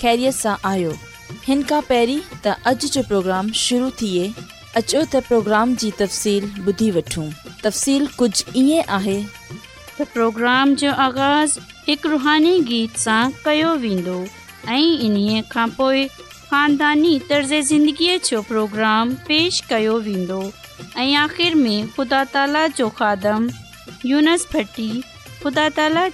ख़ैरियत सां आयो हिन खां पहिरीं त अॼु जो प्रोग्राम शुरू थिए अचो त प्रोग्राम जी तफ़सील ॿुधी वठूं तफ़सीलु कुझु ईअं आहे त प्रोग्राम जो आगाज़ हिकु रुहानी गीत सां कयो वेंदो ऐं इन्हीअ खां पोइ ख़ानदानी तर्ज़ ज़िंदगीअ जो प्रोग्राम पेश कयो वेंदो ऐं आख़िरि में फुदा ताला जो खादम यूनस भटी फुदा ताला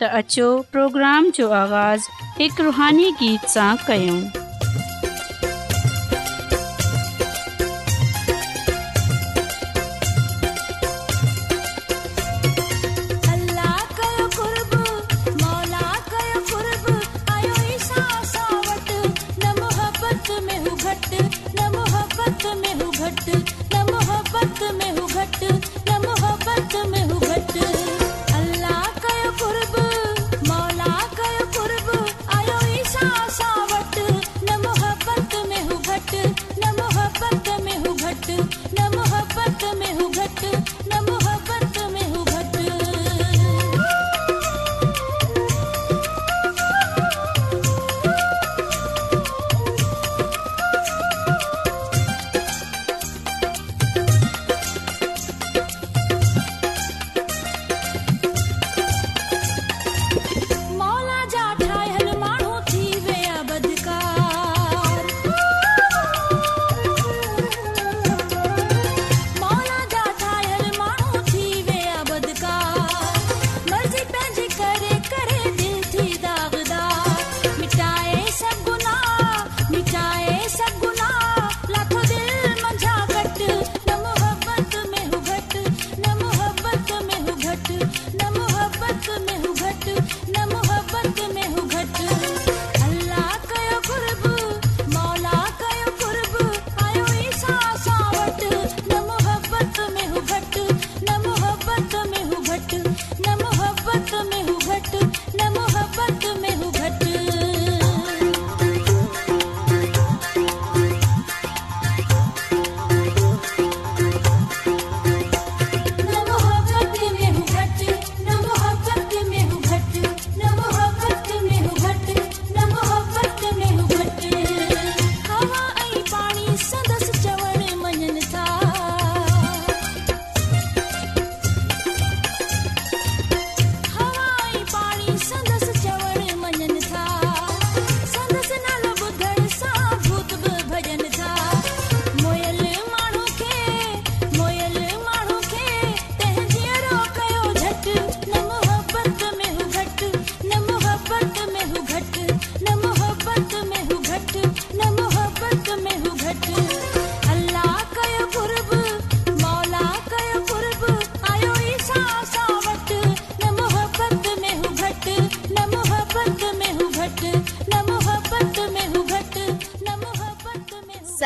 त अचो प्रोग्राम जो आगाज हिकु रुहानी गीत सां कयूं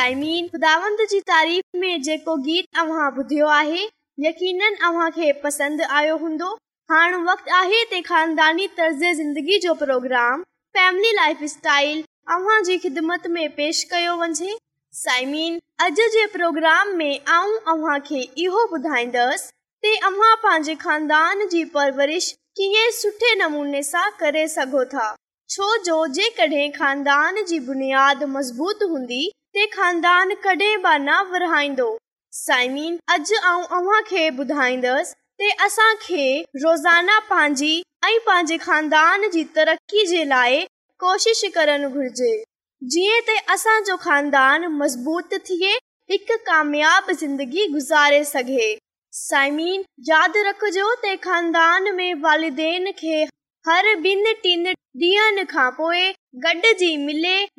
साइमीन खुदावंद जी तारीफ़ में जेको गीत अव्हां ॿुधियो आहे यकीनन अव्हां आयो हूंदो हाणे वक़्तु आहे ख़ानदानी तर्ज़ ज़िंदगी जो प्रोग्राम फैमिली लाइफ स्टाइल अव्हां ख़िदमत में पेश कयो साइमीन अॼु जे प्रोग्राम में आऊं अव्हां खे इहो ख़ानदान जी परवरिश कीअं नमूने सां करे था छो जो जेकॾहिं ख़ानदान बुनियाद मज़बूत हूंदी मज़बूत थिए हिकु कामयाबी गुज़ारे सघे साइमिन में वालिदे टिनि गु करी तिलसिले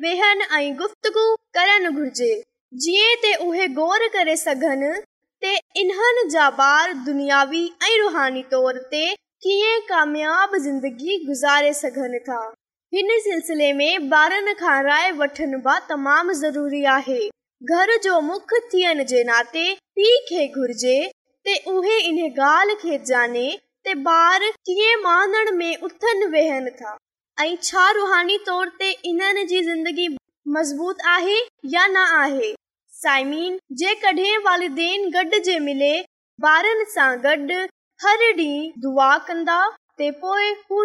में ॿारनि खां राय वठनि तमामु ज़रूरी आहे घर जो मुख थियण जे नाते पीउ खे घुरजे उथनि वेहनि था छा रुहानी तौर ते इन जी ज़िंदगी मज़बूत आहे या न आहे दुआ कंदा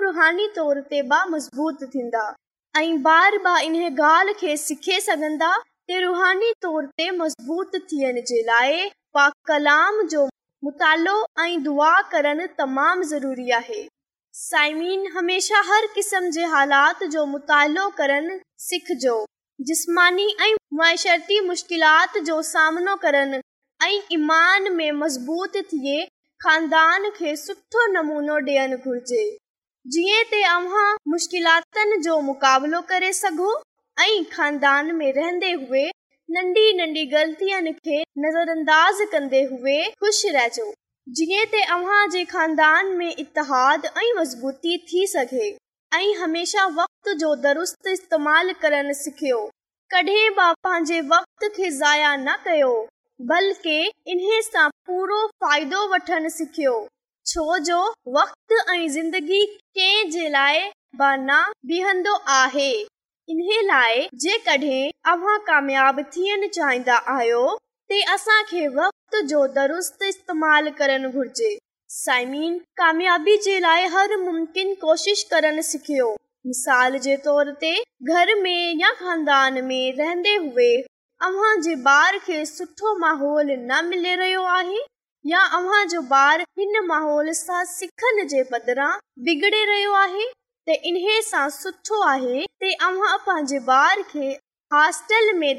रुहानी तोर ते मज़बूत थींदा ऐं बार बि इन ॻाल्हि खे सिखी सघंदा रुहानी तौर ते मज़बूत थियण जे लाइ कलाम जो मुतालो ऐं दुआ करण तमामु ज़रूरी आहे साइमीन हमेशा हर क़िस्म जे हालात जो मुतालो करणु सिखजो जिस्मानी मुश्किलात जो सामनो करण ईमान में मज़बूत थिए खानदान खे सुठो नमूनो डि॒यणु घुर्जे जीअं तव्हां मुश्किलात जो मुकाबिलो करे सघो ऐं ख़ानदान में रहन्दे हुई नन्ढी नंढी ग़लतियुनि खे नज़र अंदाज़ कन्दे हुशि रहिजो इतिहाद ऐं मज़बूती थी सघेशा दस्तमाल बल्कि इन्हे वठण सिखियो छो जो वक़्त बाना बीहंदो आहे इन लाइ जेकॾहिं दुरुम कोशिश करणु सिखियो माहौल न मिले रहियो आहे बिगड़े रहियो आहे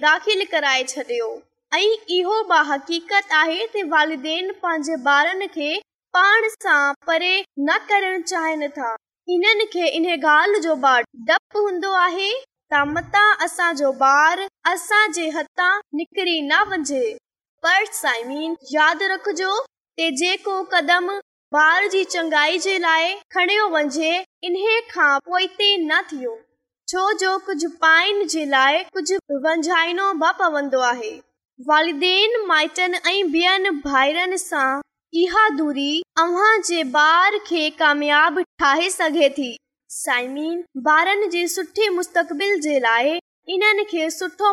दाख़िल कराए छॾियो इहो बि हक़ीक़त आहे जेको कदम ॿार जी चङाई जे लाइ खणियो वञे खां पोयूं छो जो कुझु पाइण जे लाइ कुझु वंझाइणो बि पवंदो आहे मुस्तक़बिल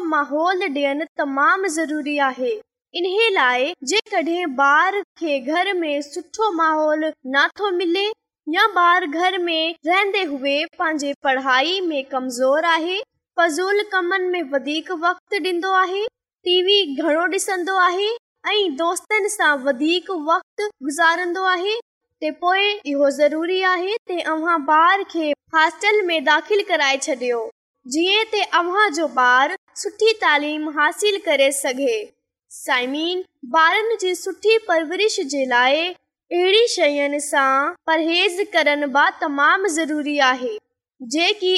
माहोल डि॒यनि तमाम ज़रूरी आहे इन लाइ जेके ॿार खे घर में सुठो माहौल नथो मिले या ॿार घर में रहन्दे हुए पंहिंजे पढ़ाई में कमज़ोर आहे फज़ूल कमन में वधीक वक़्त टी घणो ॾिसंदो आहे दाखिल कराए छॾियो जीअं हासिल करे सघे साइमीन ॿारनि जी सुठी परवरिश जे लाइ अहिड़ी शयुनि सां परहेज़ करण बि तमामु ज़रूरी आहे जेकी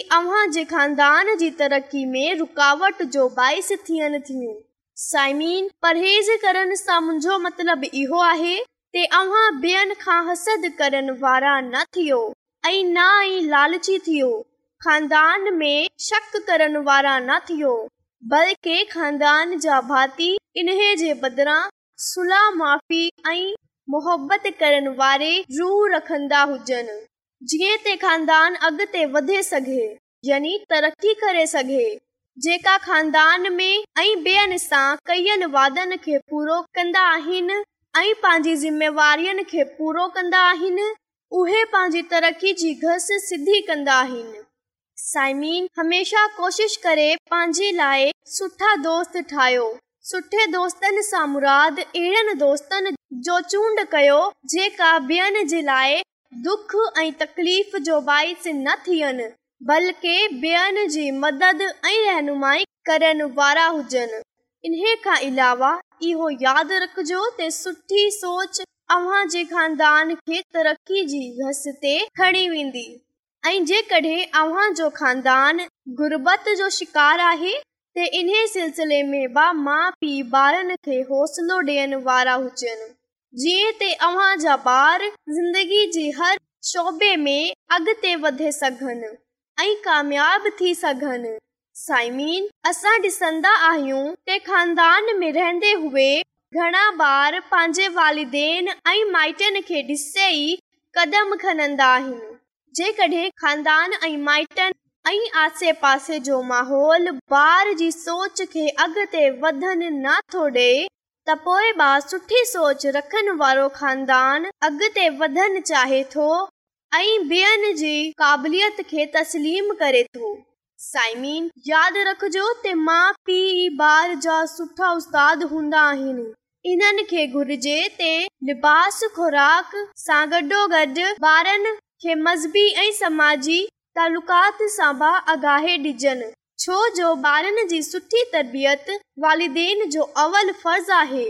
खानदान जी तरक़ी में रुकावट जो बाहि थियनि थियूं साइमीन परहेज़ करण सां मुंहिंजो मतलब इहो आहे न ई लालची थियो बल्कि जा भाती इन्हे जे बदिरां सुलह माफ़ी ऐं मुहबत करण वारे रू रखंदा हुजनि जीअं त खानदान अगि॒ वधी करे सघे जेका खानदान में ऐं ॿियनि सां कयल वादनि खे पूरो कंदा आहिनि ऐं पंहिंजी ज़िमेवारियुनि खे पूरो कंदा आहिनि उहे पंहिंजी तरक़ी जी घस सिधी कंदा आहिनि साइमी हमेशह कोशिश करे पंहिंजे लाइ सुठा दोस्त ठाहियो सुठे दोस्तनि सां मुराद अहिड़नि दोस्तनि जी चूंड कयो जेका ॿियनि जे लाइ दुख ऐं तकलीफ़ जो बाइस न थियनि बलके महनुमाई करण वारा हुजनि इन खां अलावा इहो यादि रखजो खणी वेंदी गुरबत जो शिकार आहे त इन्हीअ सिलसिले में हौसलो डि॒युनि वारा हुजनि जीअं बार ज़िंदगी शोबे में अॻिते वधे सघनि ऐं कामयाब थी सघनि घणा बार पंहिंजे जेकॾहिं माहौल जी सोच खे अॻिते वधण न थो ॾे त पोइ सुठी सोच रखण वारो ख़ानदान अॻिते वधण चाहे थो ऐं ॿियनि जी क़ाबिलियत खे तस्लीम करे थो साइमीन यादि रखजो त माउ पीउ ॿार जा सुठा उस्ताद हूंदा आहिनि इन्हनि खे घुर्जे ते लिबास खुराक सां गॾोगॾु ॿारनि खे मज़बी ऐं समाजी तालुकात सां बि आगाह डि॒जनि छो जो ॿारनि जी सुठी तबियत वालिदेन जो अवल फर्ज़ु आहे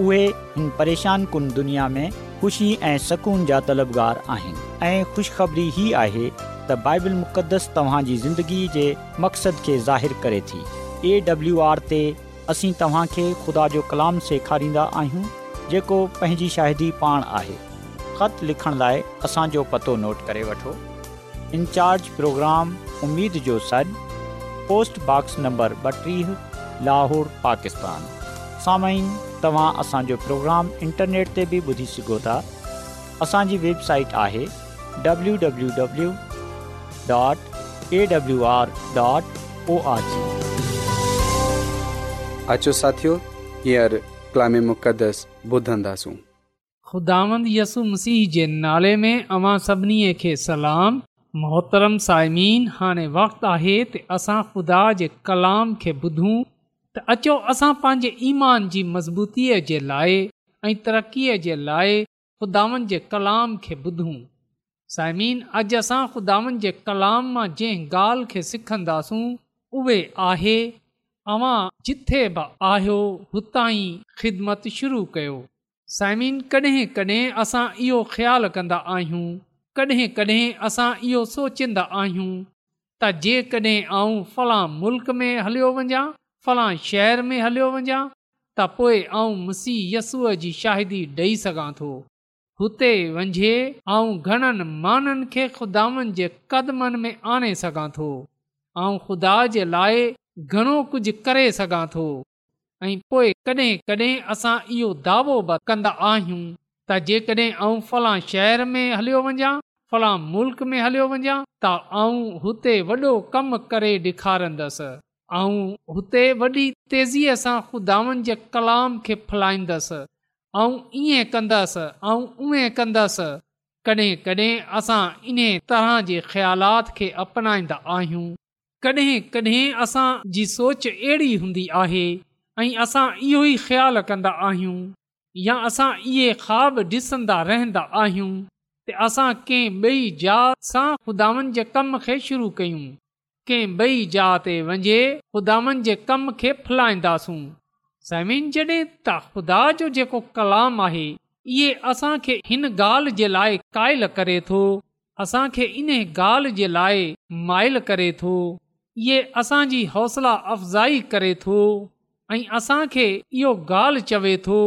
उहे हिन परेशान कुन दुनिया में ख़ुशी ऐं सुकून जा तलबगार आहिनि ऐं ख़ुशख़बरी ई आहे त बाइबिल मुक़दस तव्हांजी ज़िंदगी जे मक़सद खे ज़ाहिर करे थी ए डब्लू आर ते असीं तव्हांखे ख़ुदा जो कलाम सेखारींदा आहियूं जेको पंहिंजी शाहिदी पाण आहे ख़त लिखण लाइ असांजो पतो नोट करे वठो इनचार्ज प्रोग्राम उमेद जो सॾु पोस्ट बॉक्स नंबर ॿटीह लाहौर पाकिस्तान तव्हां असांजो प्रोग्राम इंटरनेट ते बि ॿुधी सघो था असांजी वेबसाइट आहे नाले में सभिनी खे सलाम मोहतरम साइमीन हाणे वक़्तु आहे त असां ख़ुदा जे कलाम खे ॿुधूं त अचो असां पंहिंजे ईमान जी मज़बूतीअ जे लाइ ऐं तरक़ीअ जे लाइ ख़ुदानि जे कलाम खे ॿुधूं साइमिन अॼु असां ख़ुदावन जे कलाम मां जंहिं ॻाल्हि खे सिखंदासूं उहे आहे जिथे बि आहियो हुतां ई ख़िदमत शुरू कयो साइमिन कॾहिं कॾहिं असां इहो ख़्यालु कंदा आहियूं कॾहिं कॾहिं असां इहो सोचींदा आहियूं त जेकॾहिं आऊं फलां मुल्क में हलियो वञा फलां शहर में हलियो वञा त पोइ ऐं मुसीहयसूअ जी शाहिदी ॾेई सघां थो हुते वञे ऐं घणनि माननि खे ख़ुदानि जे कदमनि में आणे सघां थो ऐं ख़ुदा जे लाइ घणो कुझु करे सघां थो ऐं पोइ कॾहिं कॾहिं असां इहो दावो बि कंदा आहियूं त जेकॾहिं फलां शहर में हलियो वञा फलां मुल्क में हलियो वञा त आऊं हुते वॾो कमु करे ॾेखारींदसि ऐं हुते वॾी तेज़ीअ सां खुदानि जे कलाम खे फैलाईंदसि ऐं ईअं कंदसि ऐं उहे कंदसि कॾहिं कॾहिं असां इन तरह जे ख़्यालात खे अपनाईंदा आहियूं कॾहिं कॾहिं असांजी सोच अहिड़ी हूंदी आहे ऐं असां इहो ई ख़्यालु कंदा आहियूं या असां इहे ख़्वाब ॾिसंदा रहंदा आहियूं त असां कंहिं ॿेई जात सां जे कम खे शुरू कयूं कंहिं ॿई जुदानि जे कम खे फैलाईंदासूं ज़मीन जॾहिं त ख़ुदा जो जेको कलाम आहे इहे असांखे हिन ॻाल्हि जे लाइ क़ाइल करे थो असांखे इन ॻाल्हि जे लाइ माइल करे थो इहे असांजी हौसला अफ़ज़ाई करे थो ऐं असां खे इहो ॻाल्हि चवे थो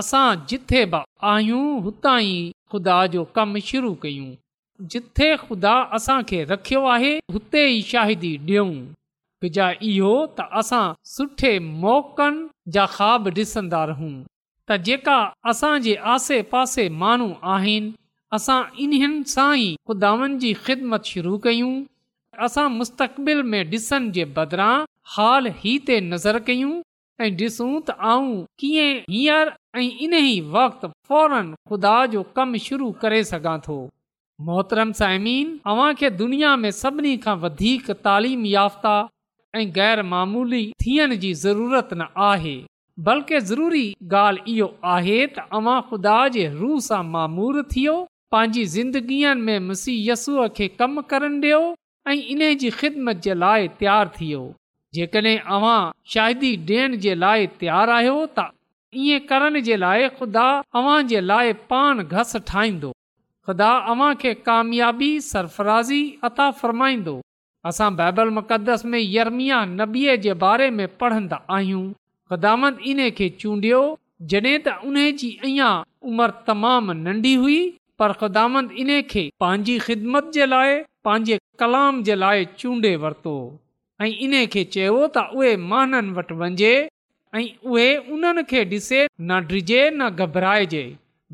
असां जिथे बि आहियूं हुतां ई ख़ुदा जो कमु शुरू कयूं जिथे ख़ुदा असांखे रखियो आहे हुते ई शाहिदी ॾियूं विझा इहो त असां सुठे मौक़नि जा ख़्वाब ॾिसंदा रहूं त जेका असांजे आसे पासे माण्हू आहिनि असां इन्हनि सां ई खुदानि जी ख़िदमत शुरू कयूं असां मुस्तक़बिल में ॾिसण जे बदिरां हाल ई ते नज़र कयूं ऐं ॾिसूं त आऊं कीअं हींअर ऐं इन ई फौरन ख़ुदा जो कमु शुरू करे मोहतरम साइमीन अव्हांखे दुनिया में सभिनी खां वधीक तालीम याफ़्ता ऐं मामूली थियण जी ज़रूरत न आहे बल्कि ज़रूरी ॻाल्हि इहो आहे त अव्हां ख़ुदा जे रूह सां मामूर थियो पंहिंजी ज़िंदगीअ में मुसीयसूअ खे कमु करणु ॾियो ऐं इन जी ख़िदमत जे लाइ तयारु थियो जेकड॒हिं अव्हां शाहिदी ॾियण जे लाइ तयारु आहियो त करण जे लाइ ख़ुदा अव्हां जे लाइ पान घस ठाहींदो ख़ुदा अव्हां खे कामयाबी सरफराज़ी अता फ़र्माईंदो असां बाइबल मुक़दस में यर्मिया नबीअ जे बारे में पढ़ंदा आहियूं ख़दामंद इन खे चूंडियो जॾहिं त उन जी अञां उमिरि तमामु नंढी हुई पर ख़ुदामंद इन खे पंहिंजी ख़िदमत जे लाइ पंहिंजे कलाम जे लाइ चूंडे वरितो ऐं इन खे चयो त उहे माननि वटि वञे ऐं उहे उन्हनि खे ॾिसे न डिजे न घबराइजे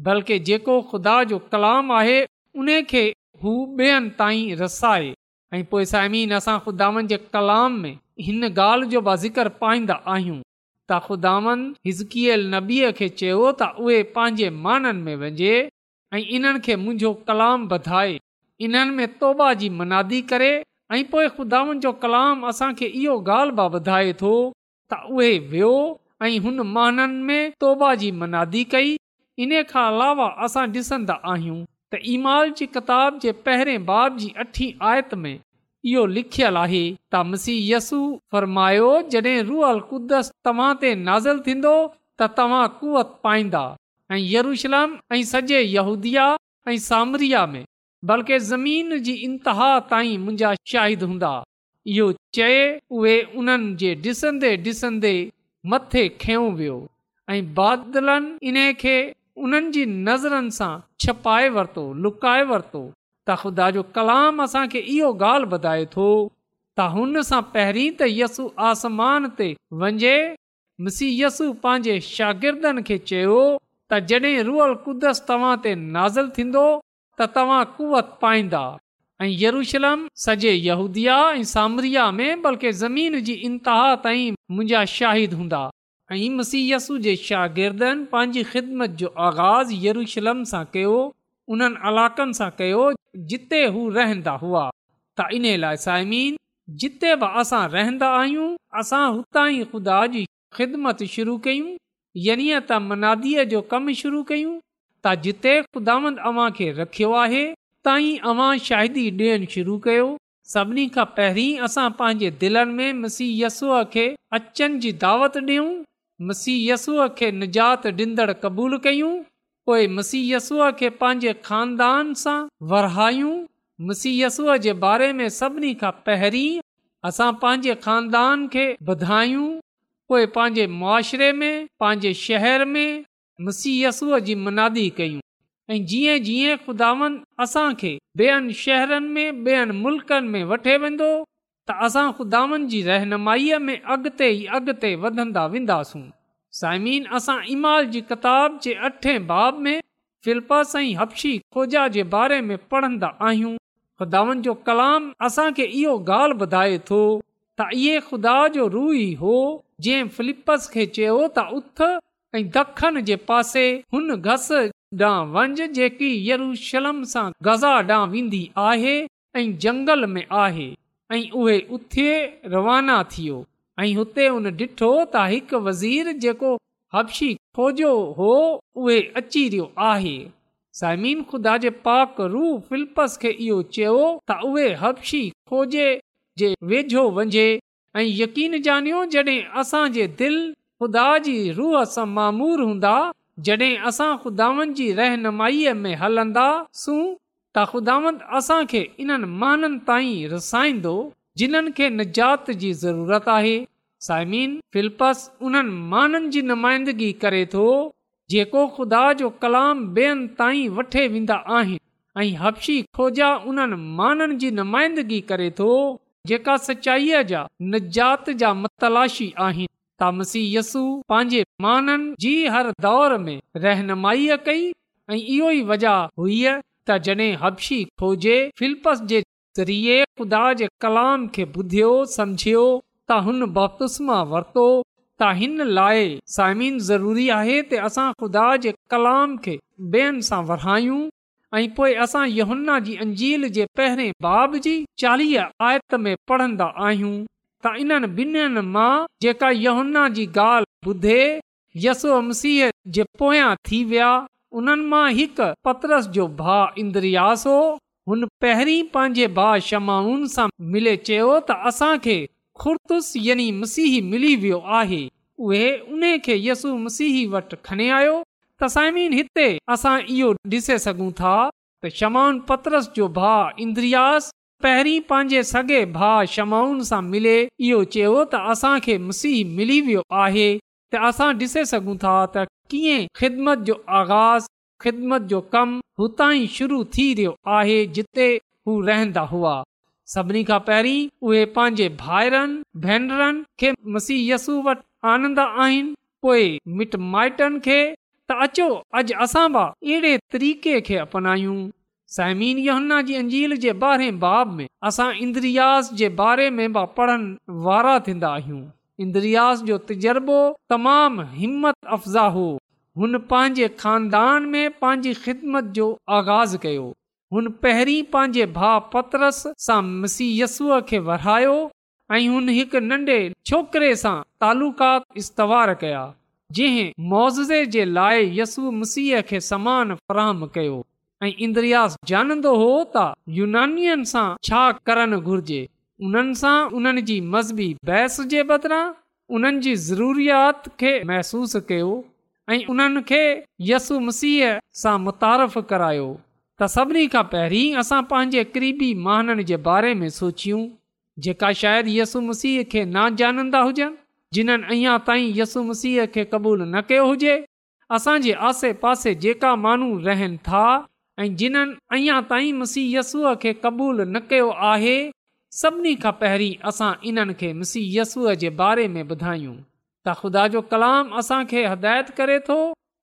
बल्कि जेको ख़ुदा जो कलाम आहे उन खे हू ॿियनि ताईं रसाए ऐं पोइ साइमीन असां خداون जे कलाम में हिन ॻाल्हि जो बि ज़िकर पाईंदा आहियूं त ख़ुदावन हिज़कीअ नबीअ खे चयो त उहे पंहिंजे माननि में वञे ऐं इन्हनि खे मुंहिंजो कलाम वधाए इन्हनि में तोबा जी मनादी करे ऐं पोइ खुदावन जो कलाम असांखे इहो ॻाल्हि बि वधाए थो त उहे वियो ऐं हुन माननि में तोबा जी मनादी कई इन खां अलावा असां ॾिसंदा आहियूं त इमाल जी किताब जे पहिरें बाब जी अठी आयत में इहो लिखियलु आहे यसू फरमायो कुदस तव्हां ते नाज़िल थींदो त तव्हां कुवत पाईंदा ऐं यरूशलम ऐं सॼे ऐं सामरिया में बल्कि ज़मीन जी इंतिहा ताईं मुंहिंजा शाहिद हूंदा इहो चए उहे उन्हनि जे ॾिसंदे ॾिसंदे मथे खयो वियो ऐं बादलनि इन खे उन्हनि जी नज़रनि सां छपाए वरितो लुकाए वरितो त ख़ुदा जो कलाम असांखे इहो ॻाल्हि ॿुधाए थो त हुन सां पहिरीं त यसु आसमान ते वञे मिसी यसु पंहिंजे शागिर्दनि खे चयो त रुअल कुदस तव्हां ते नाज़िल थींदो त तव्हां कुवत पाईंदा ऐं यरूशलम सॼे यहूदिया ऐं सामरिया में बल्कि ज़मीन जी इंतिहा ताईं मुंहिंजा शाहिद हूंदा ऐं मुसीयसु जे शागिर्दनि पंहिंजी ख़िदमत जो आगाज़ यरूशलम सां कयो उन्हनि इलाक़नि सां कयो जिते हू रहंदा हुआ त इन लाइ साइमीन जिते बि असां रहंदा आहियूं असां हुतां ई ख़ुदा जी ख़िदमत शुरू कयूं यानी त मनादीअ जो कमु शुरू कयूं त जिते ख़ुदा अव्हां खे रखियो आहे त ई शाहिदी शुरू कयो सभिनी खां पहिरीं असां पंहिंजे दिलनि में मसीयसूअ खे अचनि जी दावत ॾियूं मुसीयसूअ खे निजात ॾींदड़ क़बूल कयूं पोइ मुसीयसूअ खे पंहिंजे खानदान सां वरायूं मुसीयसूअ जे बारे में सभिनी खां पहिरीं असां पंहिंजे खानदान खे ॿधायूं पोइ पंहिंजे मुआशिरे में पंहिंजे शहर में मुसीहयसूअ जी मुनादी कयूं ऐं जीअं जीअं ख़ुदावन असांखे ॿियनि शहरनि में ॿियनि मुल्क़नि में वठे वेंदो त असां खुदावनि जी रहनुमाईअ में अॻिते ई अॻिते वधंदा वेंदासूं साइमिन असां इमाल जी किताब जे अठे बाब में फिलिपस ऐं हपशी खोजा जे बारे में पढ़ंदा आहियूं खुदावनि जो कलाम असांखे इहो ॻाल्हि ॿुधाए थो त इहे खुदा जो रू ई हो जंहिं फिलिपस खे चयो त उथ ऐं दखनि जे पासे हुन गस ॾांहुं वंझ जेकी यरूशलम सां गज़ा ॾांहुं वेंदी आहे ऐं जंगल में आहे ऐं उहेथे रवाना थियो ऐं हुते हुन ॾिठो त हिकु वज़ीर जेको हपशी खोजो हो उहे अची रहियो आहे समीन खुदा जे पाक रू फिल्पस खे इहो चयो त उहे हबशी खोजे जे वेझो वञे ऐं यकीन ॼाणियो जॾहिं असांजे दिलि ख़ुदा जी रूह सां मामूर हूंदा जड॒हिं असां ख़ुदानि जी रहनुमाईअ में हलंदासूं त ख़ुदा असांखे इन्हनि माननि ताईं रसाईंदो जिन्हनि खे निजात जी ज़रूरत आहे नुमाइंदगी करे थो हपशी खोजा उन्हनि माननि जी नुमाइंदगी करे थो जेका सचाईअ जा निजात जा मतलाशी आहिनि तामसी यसू पंहिंजे माननि जी हर दौर में रहनुमाईअ कई ऐं इहो ई वजह हुई त जॾहिं हबशी ज़रिए ख़ुदा जे कलाम खे ॿुधियो सम्झियो त हुन बहतो त हिन लाइन्ना जी अंजील जे पहिरें बाब जी चालीह आयत में पढ़ंदा आहियूं त इन्हनि ॿिन्हिनि मां जेका योहोना जी ॻाल्हि ॿुधे यसो मसीह जे पोयां थी विया उन्हनि मां हिकु पतरस जो भाउ इंद्रियास हो हुन पहिरीं पंहिंजे भाउ शमाउन सां मिले चयो त असांखे खुर्तुस यानी मसीह मिली वियो आहे उहे उन खे यसू मसीह वटि खणे आयो तसाइमीन साइमीन हिते असां इहो ॾिसे सघूं था त शमाउन पतरस जो भाउ इंद्रियास पहिरीं पंहिंजे सॻे भाउ शमाउन सां मिले इहो चयो त असांखे मसीह मिली वियो आहे त असां ॾिसे सघूं था त कीअं ख़िदमत जो आगाज़ ख़िदमत जो कमु हुतां ई शुरू थी रहियो आहे जिते हू रहंदा हुआ सभिनी खां पहिरीं उहे पंहिंजे भाइरनि भेनरनि खे मसीयसू वटि आनंदा आहिनि पोइ मिट माइटनि खे त अचो अॼु असां बि अहिड़े तरीक़े खे अपनायूं साइमीन योहन्ना जी अंजील जे ॿारहें बाब में असां इंद्रियास जे बारे में बि पढ़नि वारा थींदा आहियूं इंद्रियास जो तजुर्बो तमाम हिमत अफ़्ज़ाह हो हुन पंहिंजे खानदान में पंहिंजी ख़िदमत जो आगाज़ कयो हुन पहिरीं पंहिंजे भाउ पतरस सां मसीह यस्सूअ खे वरायो ऐं हुन हिकु नंढे छोकिरे सां तालुकात इस्तवार कया जंहिं मुआज़े जे लाइ यस्सू मसीह खे समान फ़राहम कयो ऐं इंद्रियास जानंदो हो त यूनानियुनि सां छा करणु घुर्जे उन्हनि सां उन्हनि जी मज़बी बहस जे बदिरां उन्हनि जी ज़रूरीयात खे महसूसु कयो ऐं उन्हनि खे यसु मसीह सां मुतारफ़ करायो त सभिनी खां पहिरीं असां पंहिंजे क़रीबी महाननि जे बारे में सोचियूं जेका शायदि यसु मसीह खे ना जानंदा हुजनि जिन्हनि अञा ताईं यसु मसीह खे क़बूलु न कयो हुजे असांजे आसे पासे जेका माण्हू रहनि था ऐं जिन्हनि अञा ताईं मसीह खे क़बूलु न कयो आहे सभिनी खां पहिरीं असां इन्हनि खे मुसीहय यस्सूअ जे बारे में ॿुधायूं त ख़ुदा जो कलाम असांखे हिदायत करे थो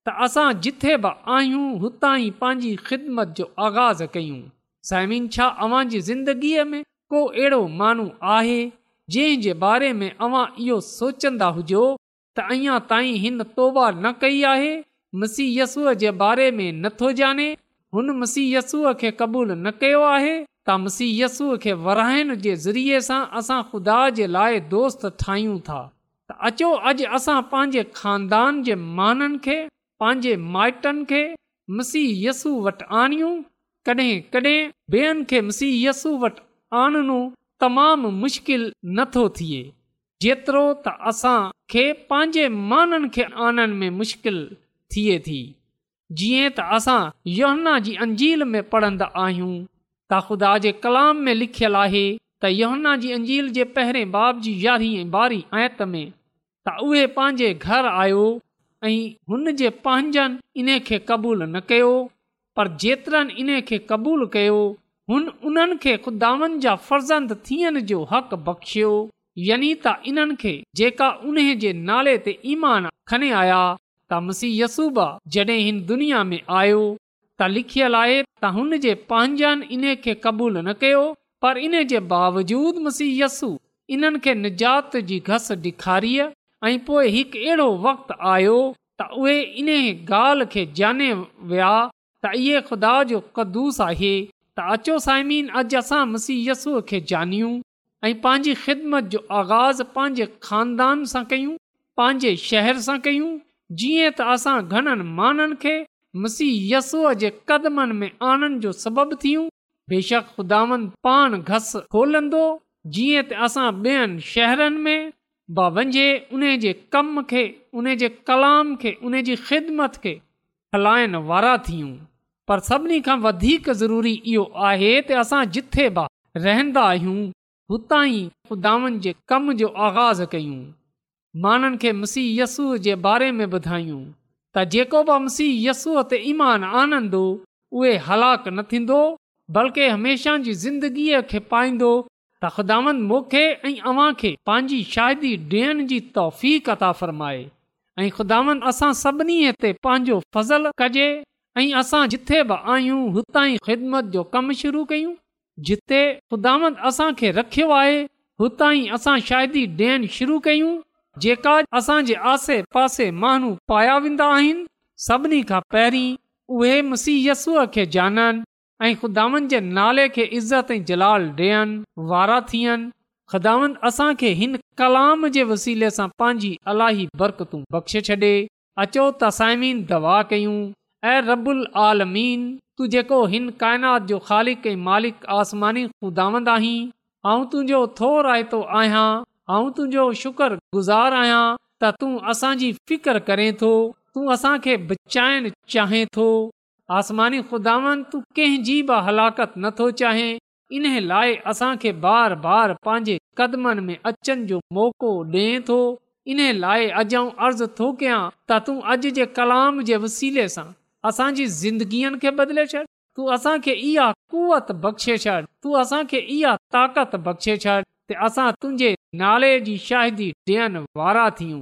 त असां जिथे बि आहियूं हुतां ई पंहिंजी ख़िदमत जो आगाज़ कयूं साइमिन छा अव्हां जी ज़िंदगीअ में को अहिड़ो माण्हू आहे जंहिं जे बारे में अव्हां इहो सोचंदा हुजो त अञा ताईं हिन तौबा न कई आहे मसीह यस्सूअ जे बारे में नथो ॼाणे हुन मसीह यस्सूअ खे क़बूलु न कयो आहे त मुसीयस्सूअ खे वराइण जे ज़रिए सां असां ख़ुदा जे लाइ दोस्त ठाहियूं था त अचो अॼु असां पंहिंजे खानदान जे माननि खे पंहिंजे माइटनि खे मसीहयसू वटि आणियूं कॾहिं कॾहिं ॿियनि खे मुसीहसू वटि आणणो तमामु मुश्किलु नथो थिए जेतिरो त असांखे पंहिंजे माननि खे आणण में मुश्किल थिए थी जीअं त असां योहना जी अंजील में पढ़ंदा आहियूं त ख़ुदा जे कलाम में लिखियलु आहे त यहुना जी अंजील जे पहिरें बाब जी यारहीं आयत में त उहे पंहिंजे घर आयो ऐं हुन जे पंहिंजनि इन्हे खे क़बूलु न कयो पर इन इन्हे क़बूलु कयो हुन उन्हनि खे खुदावनि जा फर्ज़ंद थियण जो हक़ बख़्शियो यानी त इन्हनि खे जेका उन जे नाले ते ईमान खणे आया त मसीह यसूबा जॾहिं हिन दुनिया में आयो त लिखियल आहे त हुन जे पंहिंजानि इन खे क़बूलु न कयो पर इन जे बावजूद मुसी यसु इन्हनि खे निजात जी घस ॾेखारीअ ऐं पोइ हिकु अहिड़ो वक़्तु आयो त उहे इन ॻाल्हि खे जाने विया त इहे ख़ुदा जो कदुूस आहे त अचो साइमीन अॼु असां मुसीयसूअ खे जानियूं ऐं पंहिंजी ख़िदमत जो आगाज़ पंहिंजे खानदान सां कयूं पंहिंजे शहर सां कयूं जीअं त असां घणनि माण्हुनि खे मसीह यसूअ जे क़दमनि में आनंद जो सबबु थियूं बेशक ख़ुदावन पाण घस खोलंदो जीअं त असां ॿियनि शहरनि में बि वञे उन जे कम खे उन जे कलाम खे उन जी ख़िदमत खे हलाइण वारा थियूं पर सभिनी खां वधीक ज़रूरी इहो आहे त असां जिथे बि रहंदा आहियूं हुतां ई ख़ुदावनि जे कम जो आगाज़ कयूं माण्हुनि खे मसीह यसूअ जे बारे में ॿुधाइयूं त जेको बि मसीह यसूअ ते ईमान आनंदो उहे हलाक न थींदो बल्कि हमेशह जी ज़िंदगीअ खे पाईंदो त ख़ुदांदोखे ऐं अव्हां खे पंहिंजी शादी ॾियण जी तौफ़ी क़ता फ़र्माए ऐं ख़ुदा असां सभिनी ते पंहिंजो फज़लु कजे ऐं असां जिथे बि आहियूं हुतां ई ख़िदमत जो कमु शुरू कयूं जिते ख़ुदा असां रखियो आहे हुतां ई असां शुरू कयूं जेका असां जे आसे पासे माण्हू पाया वेंदा आहिनि सभिनी खां पहिरीं उहे मुसीयस खे जाननि ऐं नाले खे इज़त ऐं जलाल ॾियनि वारा थियनि ख़ुदा असांखे हिन कलाम जे वसीले सां पंहिंजी अलाई बरकतूं बख़्शे छॾे अचो त साइमीन दवा कयूं ऐं रबुल आलमीन तूं जेको हिन काइनात जो ख़ालिक ऐं मालिक आसमानी ख़ुदावंद आहीं ऐं तुंहिंजो थो रायतो आहियां आऊं तुंहिंजो शुक्र गुज़ार आहियां त तूं असांजी फिकर करे थो तूं असांखे बचाइण चाहें थो आसमानी ख़ुदा कंहिंजी बि हलाकत नथो चाहे इन लाइ असांखे बार बार पंहिंजे कदमनि में अचनि जो मौको ॾे थो इन लाइ अॼु आउं अर्ज़ु थो कयां त तूं अॼु जे कलाम जे वसीले सां असांजी ज़िंदगीअ खे बदिले छॾ तूं असांखे इहा कुवत बख़्शे छॾ तूं असांखे इहा ताक़त बख़्शे छॾ त असां तुंहिंजे नाले जी शाहिदी ॾियण वारा थियूं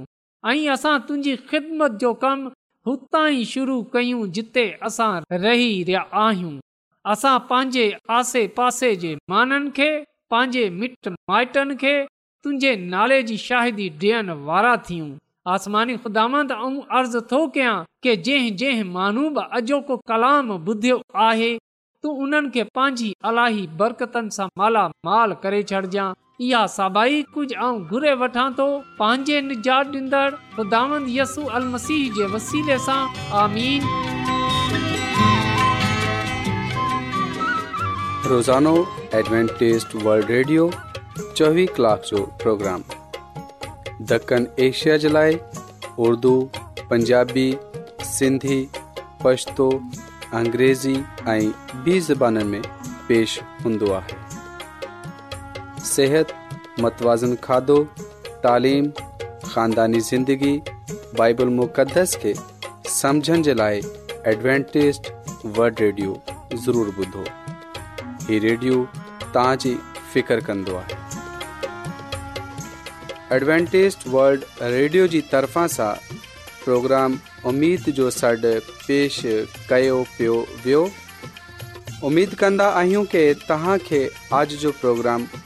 ऐं असां तुंहिंजी ख़िदमत जो कमु हुतां ई शुरू कयूं जिते असां रही रहिया आहियूं असां पंहिंजे आसे पासे जे माननि खे पंहिंजे मिट माइटनि खे तुंहिंजे नाले जी शाहिदी ॾियण वारा थियूं आसमानी ख़ुदा ऐं अर्ज़ु थो कयां की जंहिं जंहिं माण्हू बि अॼोको कलाम ॿुधियो आहे तूं उन्हनि खे पंहिंजी अलाई बरकतनि सां मालामाल करे छॾिजांइ चोवीह कलाक जो प्रोग्राम ॾखण एशिया जे लाइ उर्दू पंजाबी सिंधी पछतो अंग्रेज़ी ऐं बि ज़बान में पेश हूंदो आहे صحت मतवाज़न खाधो तालिम ख़ानदानी ज़िंदगी बाइबल मुक़दस खे समुझण जे लाइ एडवेंटेज वल्ड रेडियो ज़रूरु ॿुधो हीउ रेडियो तव्हां जी फ़िकर कंदो आहे एडवेंटेज़ वल्ड रेडियो जी तरफ़ा सां प्रोग्राम उमेद जो सॾु पेश कयो पियो वियो उमेद कंदा आहियूं की तव्हां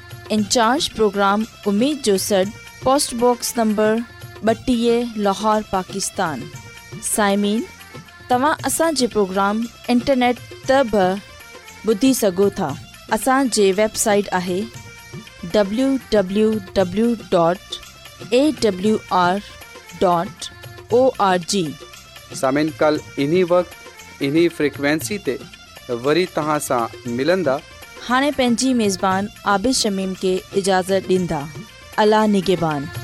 इंचार्ज प्रोग्राम उमेद जो सॾु पोस्टबॉक्स नंबर ॿटीह लाहौर पाकिस्तान साइमिन तव्हां असांजे प्रोग्राम इंटरनेट त बि ॿुधी सघो था असांजे वेबसाइट आहे डब्लू ए डू आर ओ आर जी वक़्तु ते वरी हाँ पंहिंजी मेज़बान आबिश शमीम के इजाज़त ॾींदा अला निगेबान